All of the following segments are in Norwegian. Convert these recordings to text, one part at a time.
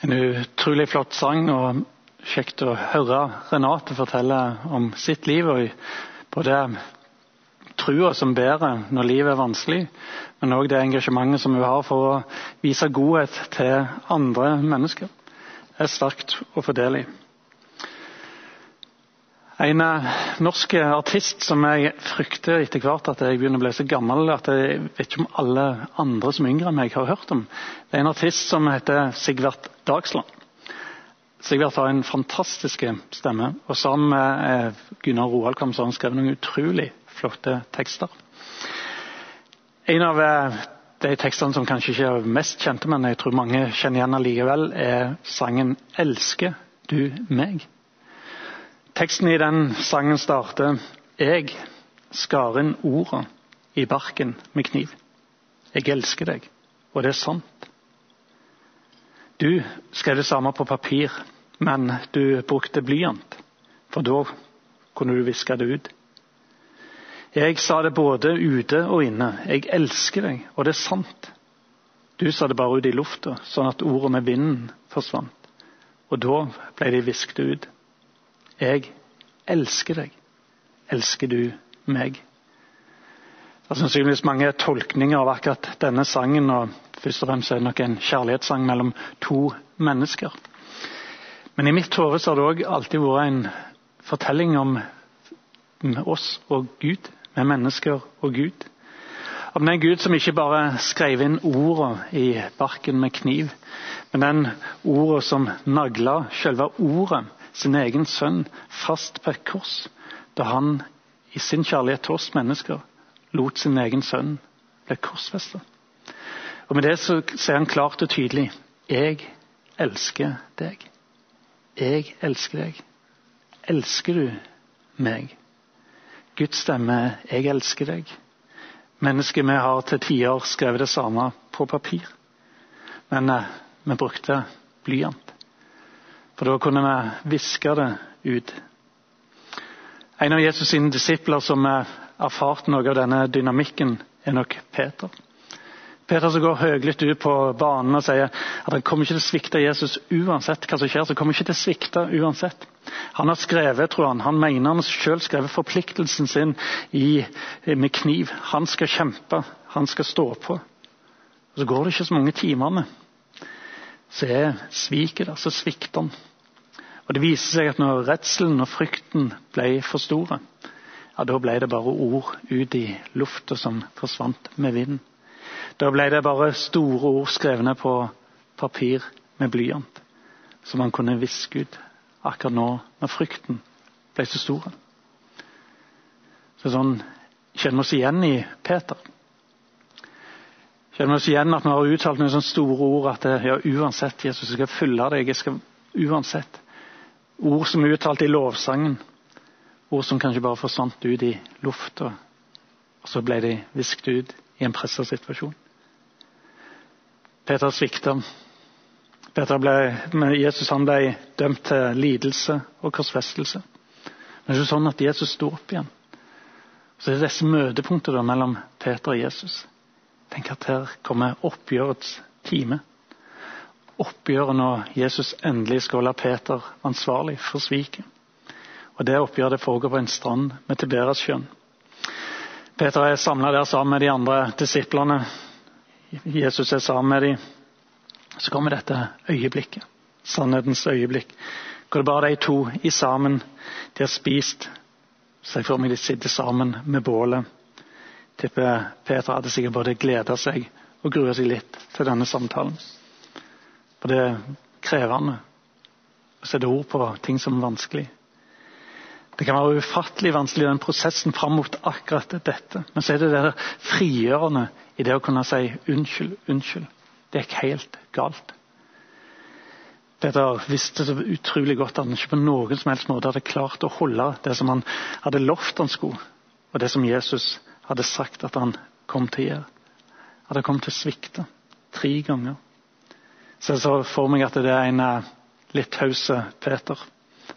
En utrolig flott sang, og kjekt å høre Renate fortelle om sitt liv. og Både trua som bærer når livet er vanskelig, men òg det engasjementet som hun har for å vise godhet til andre mennesker. Det er sterkt å få del i. En norsk artist som jeg frykter etter hvert at jeg begynner å bli så gammel at jeg vet ikke om alle andre som yngre enn meg har hørt om. Det er en artist som heter Sigvart Dagsland. Sigvart har en fantastisk stemme, og sammen med eh, Gunnar Roaldkvam har han skrevet noen utrolig flotte tekster. En av eh, de tekstene som kanskje ikke er mest kjente, men jeg tror mange kjenner igjen allikevel, er sangen 'Elsker du meg'? Teksten i den sangen starter Jeg skar inn orda i barken med kniv. Jeg elsker deg, og det er sant. Du skrev det samme på papir, men du brukte blyant, for da kunne du viske det ut. Jeg sa det både ute og inne. Jeg elsker deg, og det er sant. Du sa det bare ut i lufta, sånn at ordet med vinden forsvant. Og da ble de visket ut. Jeg elsker deg. Elsker du meg? Det er sannsynligvis mange tolkninger av akkurat denne sangen. og Først og fremst er det nok en kjærlighetssang mellom to mennesker. Men i mitt hode har det òg alltid vært en fortelling om oss og Gud, med mennesker og Gud. Om den Gud som ikke bare skrev inn ordene i barken med kniv, men den ordet som nagla selve ordet sin egen sønn fast på et kors da han i sin kjærlighet til oss mennesker lot sin egen sønn bli korsfestet. Og Med det så sier han klart og tydelig jeg elsker deg. Jeg elsker deg. Elsker du meg? Guds stemme 'Jeg elsker deg'. Mennesket vi har til tider skrevet det samme på papir, men eh, vi brukte blyant. For da kunne vi viske det ut. En av Jesus' sine disipler som erfarte noe av denne dynamikken, er nok Peter. Peter som går høylytt ut på banen og sier at han kommer ikke til å svikte Jesus uansett hva som skjer. så kommer ikke til å svikte uansett. Han har skrevet, tror han, han mener han selv skrevet forpliktelsen sin i, med kniv. Han skal kjempe, han skal stå på. Og Så går det ikke så mange timene. Så er sviket der, så svikter han. Og Det viser seg at når redselen og frykten ble for store, ja, da ble det bare ord ut i lufta som forsvant med vinden. Da ble det bare store ord skrevne på papir med blyant, som han kunne viske ut akkurat nå når frykten ble så stor. Så sånn kjenner vi oss igjen i Peter. Kjenner vi oss igjen at vi har uttalt noen sånne store ord at ja, uansett, Jesus, jeg skal følge deg. jeg skal uansett. Ord som er uttalt i lovsangen. Ord som kanskje bare forsvant ut i lufta, og så ble de visket ut i en pressa situasjon. Peter svikta. Peter ble, Jesus han ble dømt til lidelse og korsfestelse. Men det er ikke sånn at Jesus sto opp igjen. Så det er disse møtepunktene mellom Peter og Jesus. Tenk at her kommer oppgjørets time oppgjøret når Jesus endelig skal holde Peter ansvarlig for sviket. Og Det oppgjøret det foregår på en strand med Tiberasjøen. Peter er samla der sammen med de andre disiplene. Jesus er sammen med dem. Så kommer dette øyeblikket, sannhetens øyeblikk, hvor det bare er de to i sammen. De har spist. Se for meg de sitter sammen med bålet. Tipper Peter hadde sikkert både gleda seg og grua seg litt til denne samtalen. For det er krevende å sette ord på ting som er vanskelig. Det kan være ufattelig vanskelig den prosessen fram mot akkurat dette. Men så er det det frigjørende i det å kunne si unnskyld, unnskyld. Det gikk helt galt. Peter visste så utrolig godt at han ikke på noen som helst måte hadde klart å holde det som han hadde lovt han skulle, og det som Jesus hadde sagt at han kom til å gjøre. At han kom til å svikte tre ganger. Så jeg så for meg at det er en eh, litt taus Peter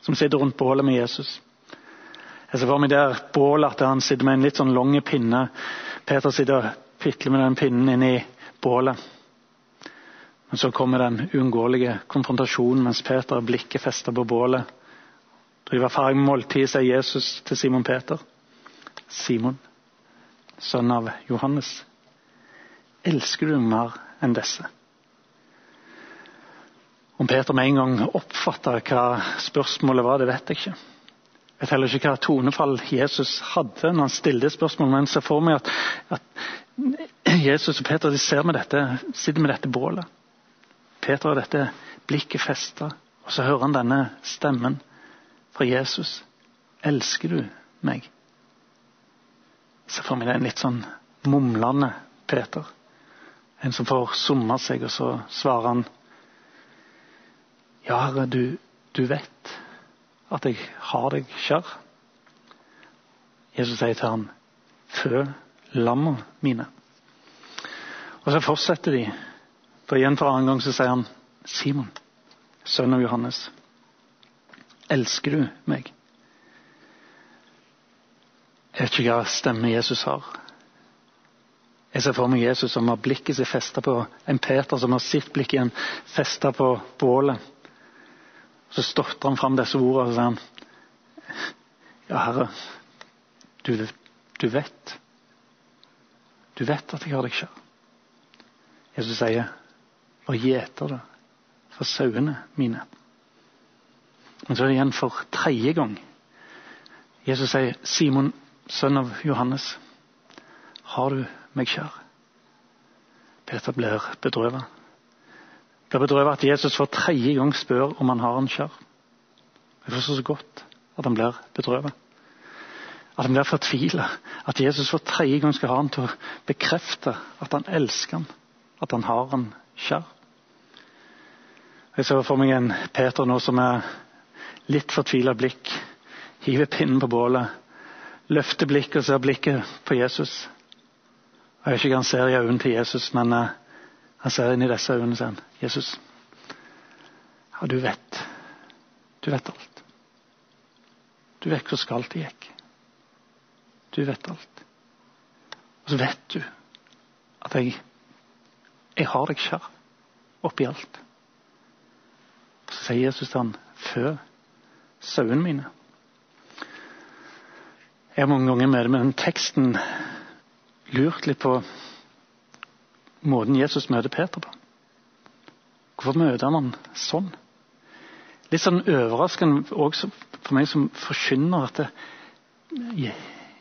som sitter rundt bålet med Jesus. Jeg ser for meg der bålet at han sitter med en litt sånn lang pinne. Peter sitter og pitler med den pinnen inn i bålet. Men så kommer den uunngåelige konfrontasjonen mens Peter har blikket festet på bålet. Driver ferdig med måltidet, sier Jesus til Simon Peter. Simon, sønn av Johannes, elsker du mer enn disse? Om Peter med en gang oppfatta hva spørsmålet var, det vet jeg ikke. Jeg vet heller ikke hva tonefall Jesus hadde når han stilte spørsmålet, men jeg ser for meg at, at Jesus og Peter med dette, sitter med dette bålet. Peter har dette blikket festa, og så hører han denne stemmen fra Jesus. Elsker du meg? Jeg ser for meg det en litt sånn mumlende Peter. En som får summa seg, og så svarer han Ja, Herre, du, du vet at jeg har deg kjær. Jesus sier til ham, fø lammene mine. Og så fortsetter de. For igjen for annen gang så sier han, Simon, sønn av Johannes, elsker du meg? Jeg vet ikke hva stemme Jesus har. Jeg ser for meg Jesus som har blikket sitt festa på en Peter som har sitt blikk igjen festa på bålet. Så stotrer han fram disse ordene og sier han, Ja, Herre, du, du vet. Du vet at jeg har deg kjær. Jesus sier, Hva gjeter det for sauene mine? Men så er det igjen for tredje gang. Jesus sier, Simon, sønn av Johannes, har du meg kjær? Peter blir bedrøvet. Det bedrøver at Jesus for tredje gang spør om han har en kjær. Jeg forstår så godt at han blir bedrøvet. At han blir fortvila. At Jesus for tredje gang skal ha han til å bekrefte at han elsker han, At han har en kjær. Jeg ser for meg en Peter nå som er litt fortvila blikk. Hiver pinnen på bålet. Løfter blikket og ser blikket på Jesus. Jeg vet ikke hva han ser i øynene til Jesus, men uh, han ser inn i disse øynene og sier Jesus, ja, du vet. Du vet alt. Du vet hvor galt det gikk. Du vet alt. Og så vet du at jeg, jeg har deg kjær oppi alt. Så sier Jesus til han, fø sauene mine. Jeg har mange ganger med den teksten lurt litt på måten Jesus møter Peter på. Hvorfor møter han han sånn? Litt sånn overraskende også for meg som forkynner at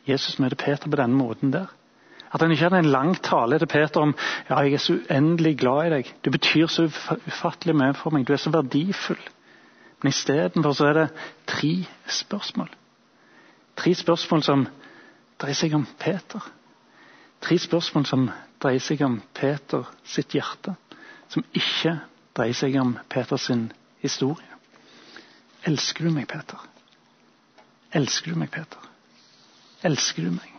Jesus møter Peter på denne måten der. At han ikke hadde en lang tale til Peter om ja, jeg er så uendelig glad i deg. Du betyr så ufattelig mye for meg. Du er så verdifull. Men istedenfor så er det tre spørsmål. Tre spørsmål som dreier seg om Peter. Tre spørsmål som dreier seg om Peter sitt hjerte, som ikke dreier seg om Peters historie. Elsker du meg, Peter? Elsker du meg, Peter? Elsker du meg?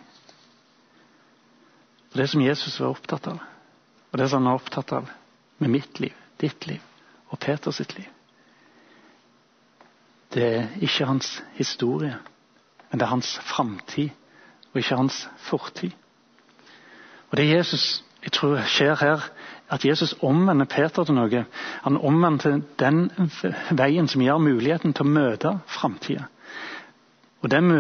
Det som Jesus var opptatt av, og det som han er opptatt av med mitt liv, ditt liv og Peters sitt liv, det er ikke hans historie, men det er hans framtid, og ikke hans fortid. Og Det Jesus jeg tror skjer her, at Jesus omvender Peter til noe. Han omvender den veien som gir muligheten til å møte framtida. Og den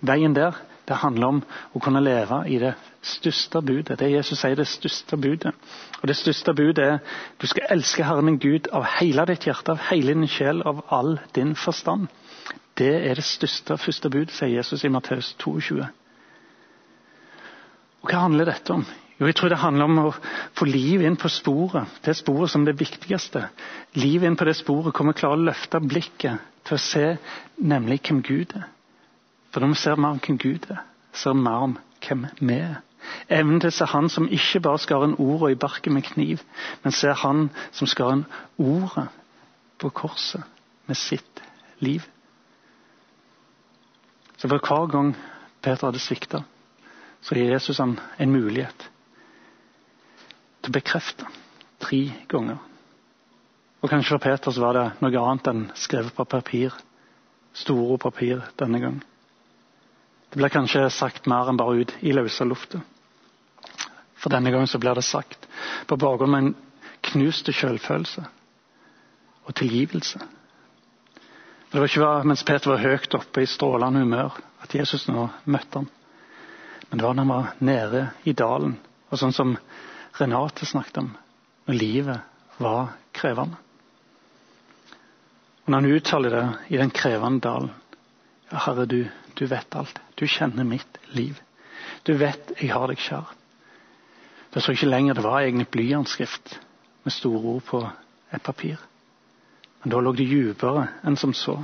veien der det handler om å kunne leve i det største budet. Det Jesus sier det største budet. Og Det største budet er du skal elske Herren din Gud av hele ditt hjerte, av hele din sjel, av all din forstand. Det er det største første budet, sier Jesus i Matteus 22. Og Hva handler dette om? Jo, jeg tror det handler om å få liv inn på sporet. Det sporet som det viktigste. Liv inn på det sporet hvor vi klarer å løfte blikket til å se nemlig hvem Gud er. For når vi ser mer om hvem Gud er, ser vi mer om hvem vi er. Evnen til å se Han som ikke bare skar en ordet i barken med kniv, men ser Han som skar en ordet på korset med sitt liv. Så for hver gang Peter hadde svikta, så gir Jesus ham en mulighet til å bekrefte tre ganger. Og Kanskje for Peter så var det noe annet enn skrevet på papir. Store papir denne gang. Det blir kanskje sagt mer enn bare ut i løse lufta. For denne gangen så blir det sagt på bakgrunn av en knuste selvfølelse og tilgivelse. Det var ikke mens Peter var høyt oppe i strålende humør at Jesus nå møtte ham. Men det var når han var nede i dalen, og sånn som Renate snakket om, når livet var krevende. Og Når han uttaler det i den krevende dalen ja, Herre, du, du vet alt. Du kjenner mitt liv. Du vet jeg har deg kjær. Det så ikke lenger det var egentlig blyantskrift med store ord på et papir. Men da lå det dypere enn som så.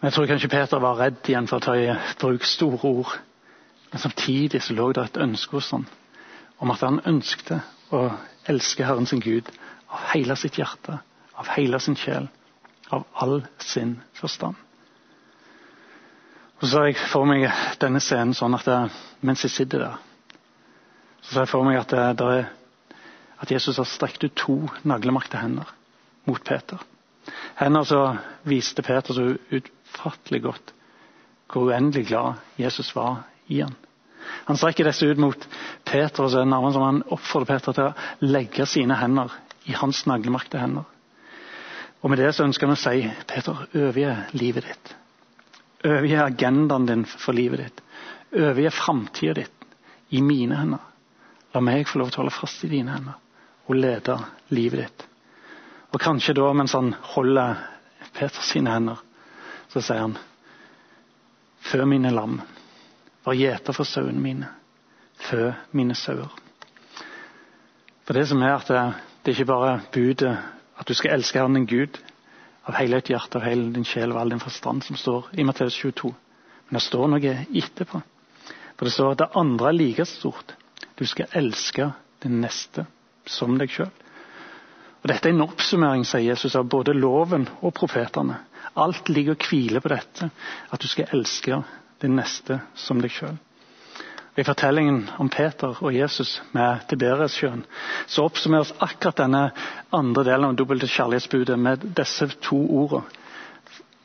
Men Jeg tror kanskje Peter var redd igjen for i bruk store ord. Men samtidig så lå det et ønske hos ham om at han ønskte å elske Herren sin Gud av hele sitt hjerte, av hele sin sjel, av all sin forstand. Og Så ser jeg for meg denne scenen sånn at det, mens jeg sitter der, så ser jeg for meg at, det, det er, at Jesus har strekt ut to naglemakte hender mot Peter. Hender som viste Peter så utfattelig godt hvor uendelig glad Jesus var i han. Han strekker disse ut mot Peter, og er det som han oppfordrer Peter til å legge sine hender i hans naglemakte hender. Og Med det så ønsker han å si Peter, overgi livet ditt. Overgi agendaen din for livet ditt. Overgi framtida ditt i mine hender. La meg få lov til å holde fast i dine hender og lede livet ditt. Og kanskje da, mens han holder Peter sine hender, så sier han Fø mine lam. Vær gjeter for sauene mine. Fø mine sauer. For det som er at det, det er ikke bare budet at du skal elske Herren din Gud av hele ditt hjerte, av hele din sjel og all din forstand, som står i Matteus 22. Men det står noe etterpå. For det står at det andre er like stort. Du skal elske den neste som deg sjøl. Dette er en oppsummering sier Jesus, av både loven og profetene. Alt ligger og hviler på dette, at du skal elske din neste som deg sjøl. I fortellingen om Peter og Jesus med Tiberiassjøen så oppsummeres akkurat denne andre delen av dobbelte kjærlighetsbudet med disse to ordene.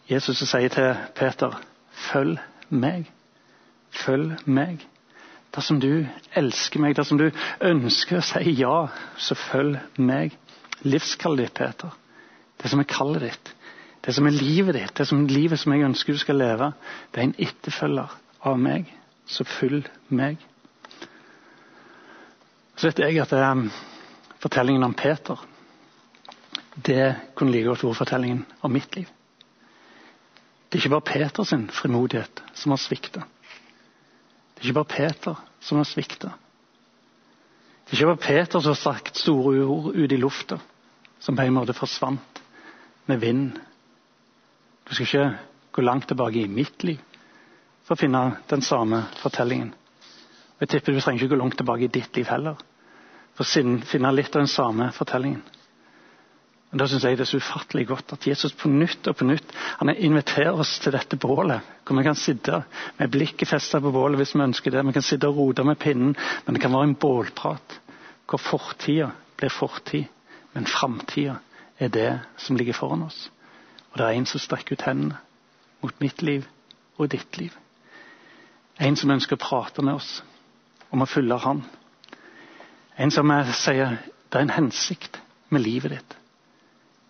Jesus sier til Peter, 'Følg meg'. Følg meg. Dersom du elsker meg, dersom du ønsker å si ja, så følg meg. Livskallet ditt, Peter. Det som er kallet ditt. Det som er livet ditt, det som er livet som jeg ønsker du skal leve, det er en etterfølger av meg. Så følg meg. Så vet jeg at um, fortellingen om Peter det kunne like godt vært fortellingen om mitt liv. Det er ikke bare Peters frimodighet som har svikta. Det er ikke bare Peter som har svikta. Det er ikke bare Peter som har sagt store ord ut i lufta, som på en måte forsvant med vind. Du skal ikke gå langt tilbake i mitt liv for å finne den samme fortellingen. Og Jeg tipper du trenger ikke gå langt tilbake i ditt liv heller for å finne litt av den samme fortellingen. Men Da syns jeg det er så ufattelig godt at Jesus på nytt og på nytt han inviterer oss til dette bålet. Hvor vi kan sitte med blikket festet på bålet hvis vi ønsker det. Vi kan sitte og rote med pinnen, men det kan være en bålprat hvor fortida blir fortid, men framtida er det som ligger foran oss. Og det er en som strekker ut hendene mot mitt liv og ditt liv. En som ønsker å prate med oss om å følge Han. En som sier det er en hensikt med livet ditt.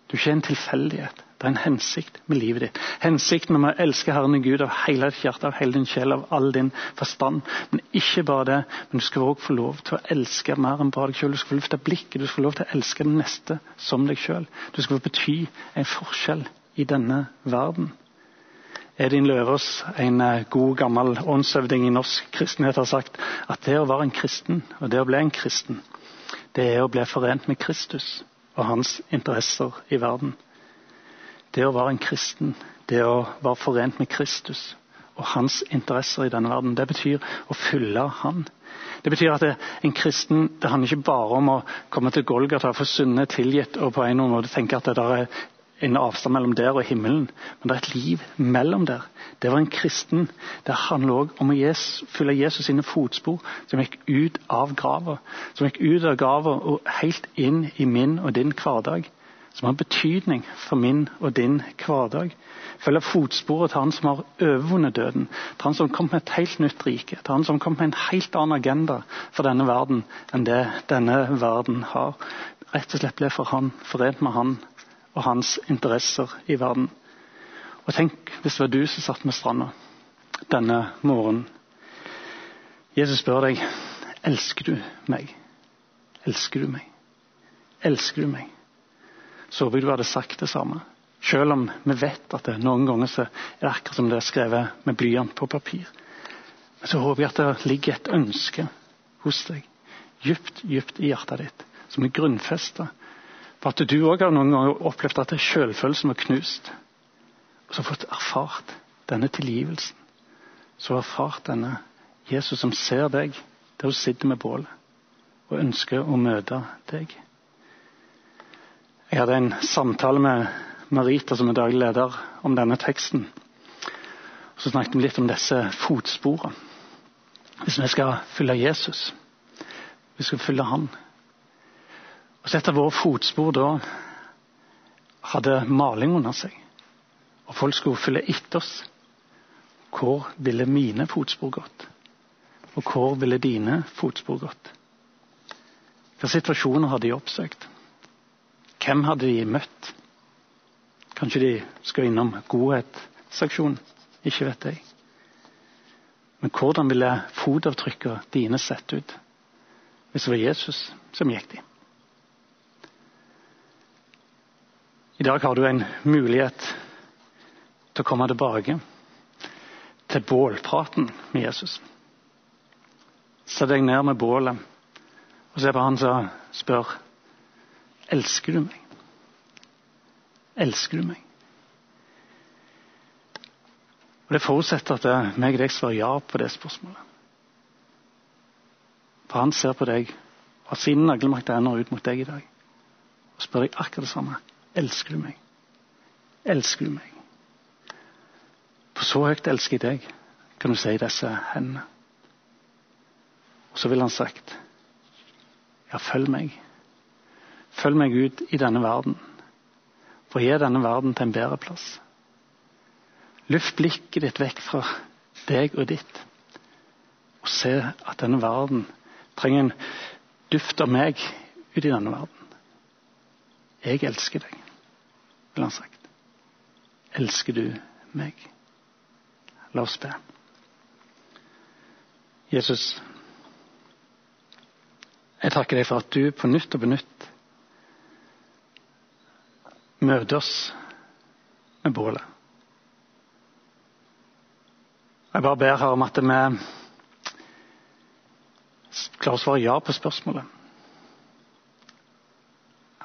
Du er ikke en tilfeldighet. Det er en hensikt med livet ditt. Hensikten om å elske Herren Gud av hele ditt hjerte, av hele din sjel, av all din forstand. Men ikke bare det, men du skal òg få lov til å elske mer enn bare deg sjøl. Du skal få løfte blikket, du skal få lov til å elske den neste som deg sjøl. Du skal få bety en forskjell i denne verden. Edin Løvaas, en eh, god, gammel åndshøvding i norsk kristenhet, har sagt at det å være en kristen, og det å bli en kristen, det er å bli forent med Kristus og hans interesser i verden. Det å være en kristen, det å være forent med Kristus og hans interesser i denne verden, det betyr å fylle Han. Det betyr at det, en kristen det handler ikke bare om å komme til Golgata, få syndet tilgitt og på en måte tenke at det der er en avstand mellom der og himmelen, men det er et liv mellom der. Det var en kristen. Det handler òg om å følge Jesus sine fotspor, som gikk ut av grava. Som gikk ut av grava og helt inn i min og din hverdag. som har betydning for min og din hverdag. Følge fotsporet til han som har overvunnet døden, til han som kom med et helt nytt rike, til han som kom med en helt annen agenda for denne verden enn det denne verden har. Rett og slett ble for han, forent med han og hans interesser i verden. Og Tenk hvis det var du som satt med stranda denne morgenen. Jesus spør deg elsker du meg. Elsker du meg? Elsker du meg? Så håper jeg du hadde sagt det samme. Selv om vi vet at det noen ganger er det akkurat som det er skrevet med blyant på papir. Men så håper jeg at det ligger et ønske hos deg, dypt, dypt i hjertet ditt, som er grunnfesta. At du òg har noen ganger opplevd at selvfølelsen var knust. Og så fått erfart denne tilgivelsen. Så erfart denne Jesus som ser deg der du sitter med bålet, og ønsker å møte deg. Jeg hadde en samtale med Marita, som er daglig leder, om denne teksten. Så snakket vi litt om disse fotsporene. Hvis vi skal følge Jesus, vi skal følge Han Og så Et våre fotspor da hadde maling under seg, og folk skulle følge etter oss. Hvor ville mine fotspor gått? Og hvor ville dine fotspor gått? Hvilke situasjoner hadde de oppsøkt? Hvem hadde de møtt? Kanskje de skal innom godhetsseksjonen? Ikke vet jeg. Men hvordan ville fotavtrykkene dine sett ut hvis det var Jesus som gikk de? I dag har du en mulighet til å komme tilbake til bålpraten med Jesus. Sett deg ned med bålet og se på han som spør Elsker du meg? Elsker du meg? Og Det forutsetter at meg og deg svarer ja på det spørsmålet. For han ser på deg og har sin naglemakt ender ut mot deg i dag. Og spør deg akkurat det samme. Elsker du meg? Elsker du meg? For så høyt elsker jeg deg, kan du si disse hendene. Og så ville han sagt, ja, følg meg. Følg meg ut i denne verden. For gi denne verden til en bedre plass. Løft blikket ditt vekk fra deg og ditt, og se at denne verden trenger en duft av meg ut i denne verden. Jeg elsker deg, ville han sagt. Elsker du meg? La oss be. Jesus, jeg takker deg for at du på nytt og på nytt møter oss med bålet. Jeg bare ber her om at vi klarer å svare ja på spørsmålet.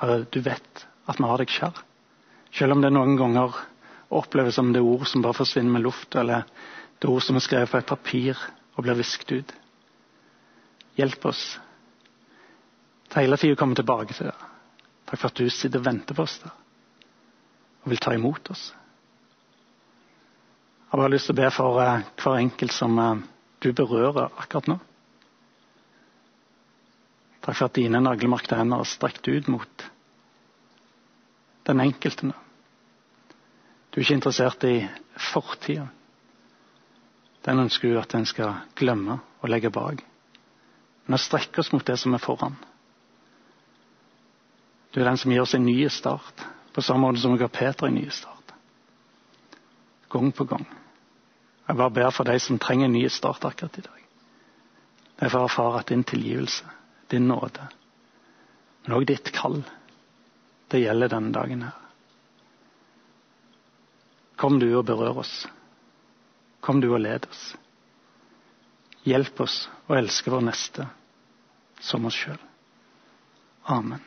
Herre, du vet at vi har deg kjær. Selv om det noen ganger oppleves som det ord som bare forsvinner med luft, eller det ord som er skrevet på et papir og blir visket ut. Hjelp oss til hele tida å komme tilbake til det. Takk for at du sitter og venter på oss der og vil ta imot oss. Jeg har bare lyst til å be for eh, hver enkelt som eh, du berører akkurat nå. Takk for at dine naglemarkede hender har strekt ut mot den enkelte nå. Du er ikke interessert i fortida. Den ønsker du at en skal glemme og legge bak. Men strekke oss mot det som er foran. Du er den som gir oss en ny start. På samme måte som jeg ga Peter en ny start. Gang på gang. Jeg bare ber for de som trenger en ny start akkurat i dag. Jeg får erfare at din tilgivelse, din nåde, men òg ditt kall, det gjelder denne dagen her. Kom du og berør oss. Kom du og led oss. Hjelp oss å elske vår neste som oss sjøl. Amen.